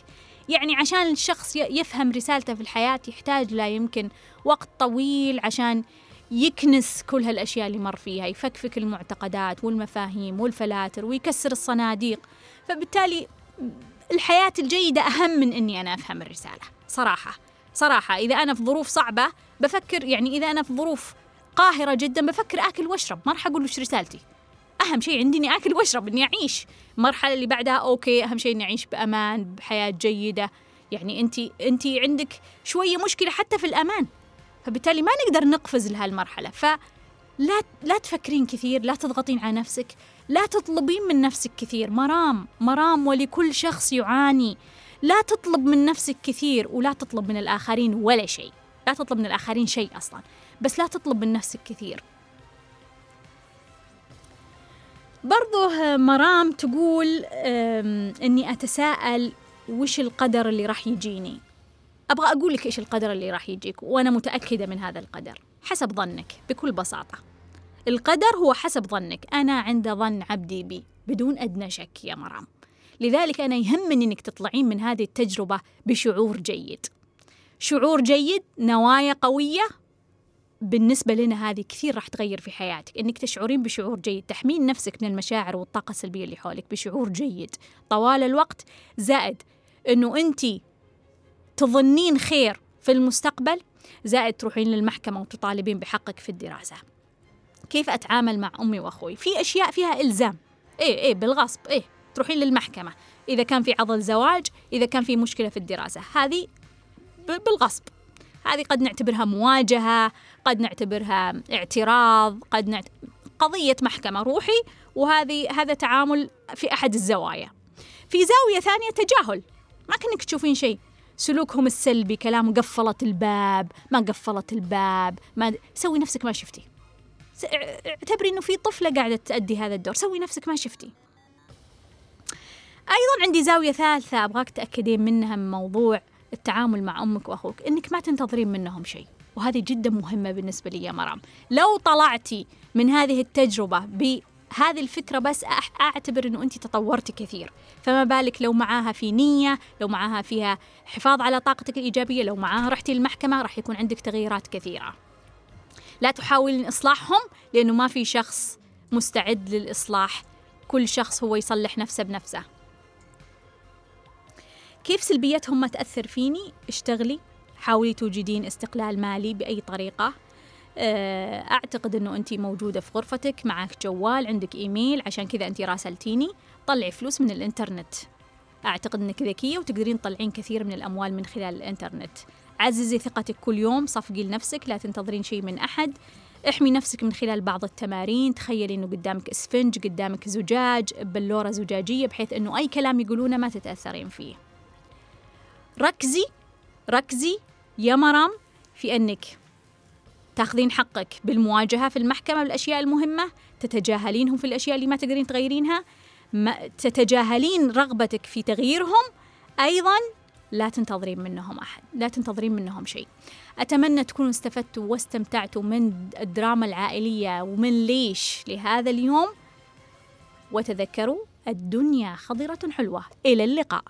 يعني عشان الشخص يفهم رسالته في الحياة يحتاج لا يمكن وقت طويل عشان يكنس كل هالأشياء اللي مر فيها يفكفك المعتقدات والمفاهيم والفلاتر ويكسر الصناديق. فبالتالي الحياة الجيدة أهم من إني أنا أفهم الرسالة. صراحة صراحة إذا أنا في ظروف صعبة بفكر يعني إذا أنا في ظروف قاهرة جدا بفكر آكل واشرب. ما راح أقول وش رسالتي. أهم شيء عندي إني آكل واشرب إني أعيش. المرحلة اللي بعدها أوكي أهم شيء إني أعيش بأمان بحياة جيدة. يعني انت انت عندك شوية مشكلة حتى في الأمان. فبالتالي ما نقدر نقفز لهالمرحلة. ف لا لا تفكرين كثير لا تضغطين على نفسك لا تطلبين من نفسك كثير. مرام مرام ولكل شخص يعاني. لا تطلب من نفسك كثير ولا تطلب من الآخرين ولا شيء. لا تطلب من الآخرين شيء أصلا. بس لا تطلب من نفسك كثير. برضو مرام تقول إني أتساءل وش القدر اللي راح يجيني؟ أبغى أقول لك إيش القدر اللي راح يجيك وأنا متأكدة من هذا القدر حسب ظنك بكل بساطة. القدر هو حسب ظنك أنا عند ظن عبدي بي بدون أدنى شك يا مرام. لذلك أنا يهمني إنك تطلعين من هذه التجربة بشعور جيد. شعور جيد نوايا قوية بالنسبة لنا هذه كثير راح تغير في حياتك. إنك تشعرين بشعور جيد تحمين نفسك من المشاعر والطاقة السلبية اللي حولك بشعور جيد. طوال الوقت زائد إنه أنت تظنين خير في المستقبل زائد تروحين للمحكمة وتطالبين بحقك في الدراسة. كيف أتعامل مع أمي وأخوي؟ في أشياء فيها إلزام. إيه إيه بالغصب إيه تروحين للمحكمة. إذا كان في عضل زواج إذا كان في مشكلة في الدراسة. هذه بالغصب. هذه قد نعتبرها مواجهة قد نعتبرها اعتراض قد نعت... قضية محكمة. روحي وهذه هذا تعامل في أحد الزوايا. في زاوية ثانية تجاهل. ما كأنك تشوفين شيء. سلوكهم السلبي كلام قفلت الباب ما قفلت الباب ما سوي نفسك ما شفتي. اعتبري إنه في طفلة قاعدة تأدي هذا الدور سوي نفسك ما شفتي. أيضا عندي زاوية ثالثة أبغاك تأكدين منها من موضوع التعامل مع أمك وأخوك إنك ما تنتظرين منهم شيء وهذه جدا مهمة بالنسبة لي يا مرام. لو طلعتي من هذه التجربة بهذه الفكرة بس أعتبر إنه انت تطورتي كثير. فما بالك لو معاها في نية لو معاها فيها حفاظ على طاقتك الإيجابية لو معاها رحتي المحكمة راح يكون عندك تغييرات كثيرة. لا تحاولين إصلاحهم لأنه ما في شخص مستعد للإصلاح. كل شخص هو يصلح نفسه بنفسه. كيف سلبيتهم ما تأثر فيني؟ اشتغلي. حاولي توجدين استقلال مالي بأي طريقة. آه، أعتقد أنه أنت موجودة في غرفتك معك جوال عندك إيميل عشان كذا أنت راسلتيني. طلعي فلوس من الإنترنت. أعتقد أنك ذكية وتقدرين تطلعين كثير من الأموال من خلال الإنترنت. عززي ثقتك كل يوم صفقي لنفسك لا تنتظرين شيء من أحد. احمي نفسك من خلال بعض التمارين تخيلي إنه قدامك إسفنج قدامك زجاج بلورة زجاجية بحيث إنه أي كلام يقولونه ما تتأثرين فيه. ركزي ركزي يا مرام في أنك تاخذين حقك بالمواجهة في المحكمة بالأشياء المهمة تتجاهلينهم في الأشياء اللي ما تقدرين تغيرينها ما تتجاهلين رغبتك في تغييرهم أيضا لا تنتظرين منهم أحد لا تنتظرين منهم شيء. أتمنى تكونوا استفدتوا واستمتعتوا من الدراما العائلية ومن ليش لهذا اليوم. وتذكروا الدنيا خضرة حلوة. إلى اللقاء.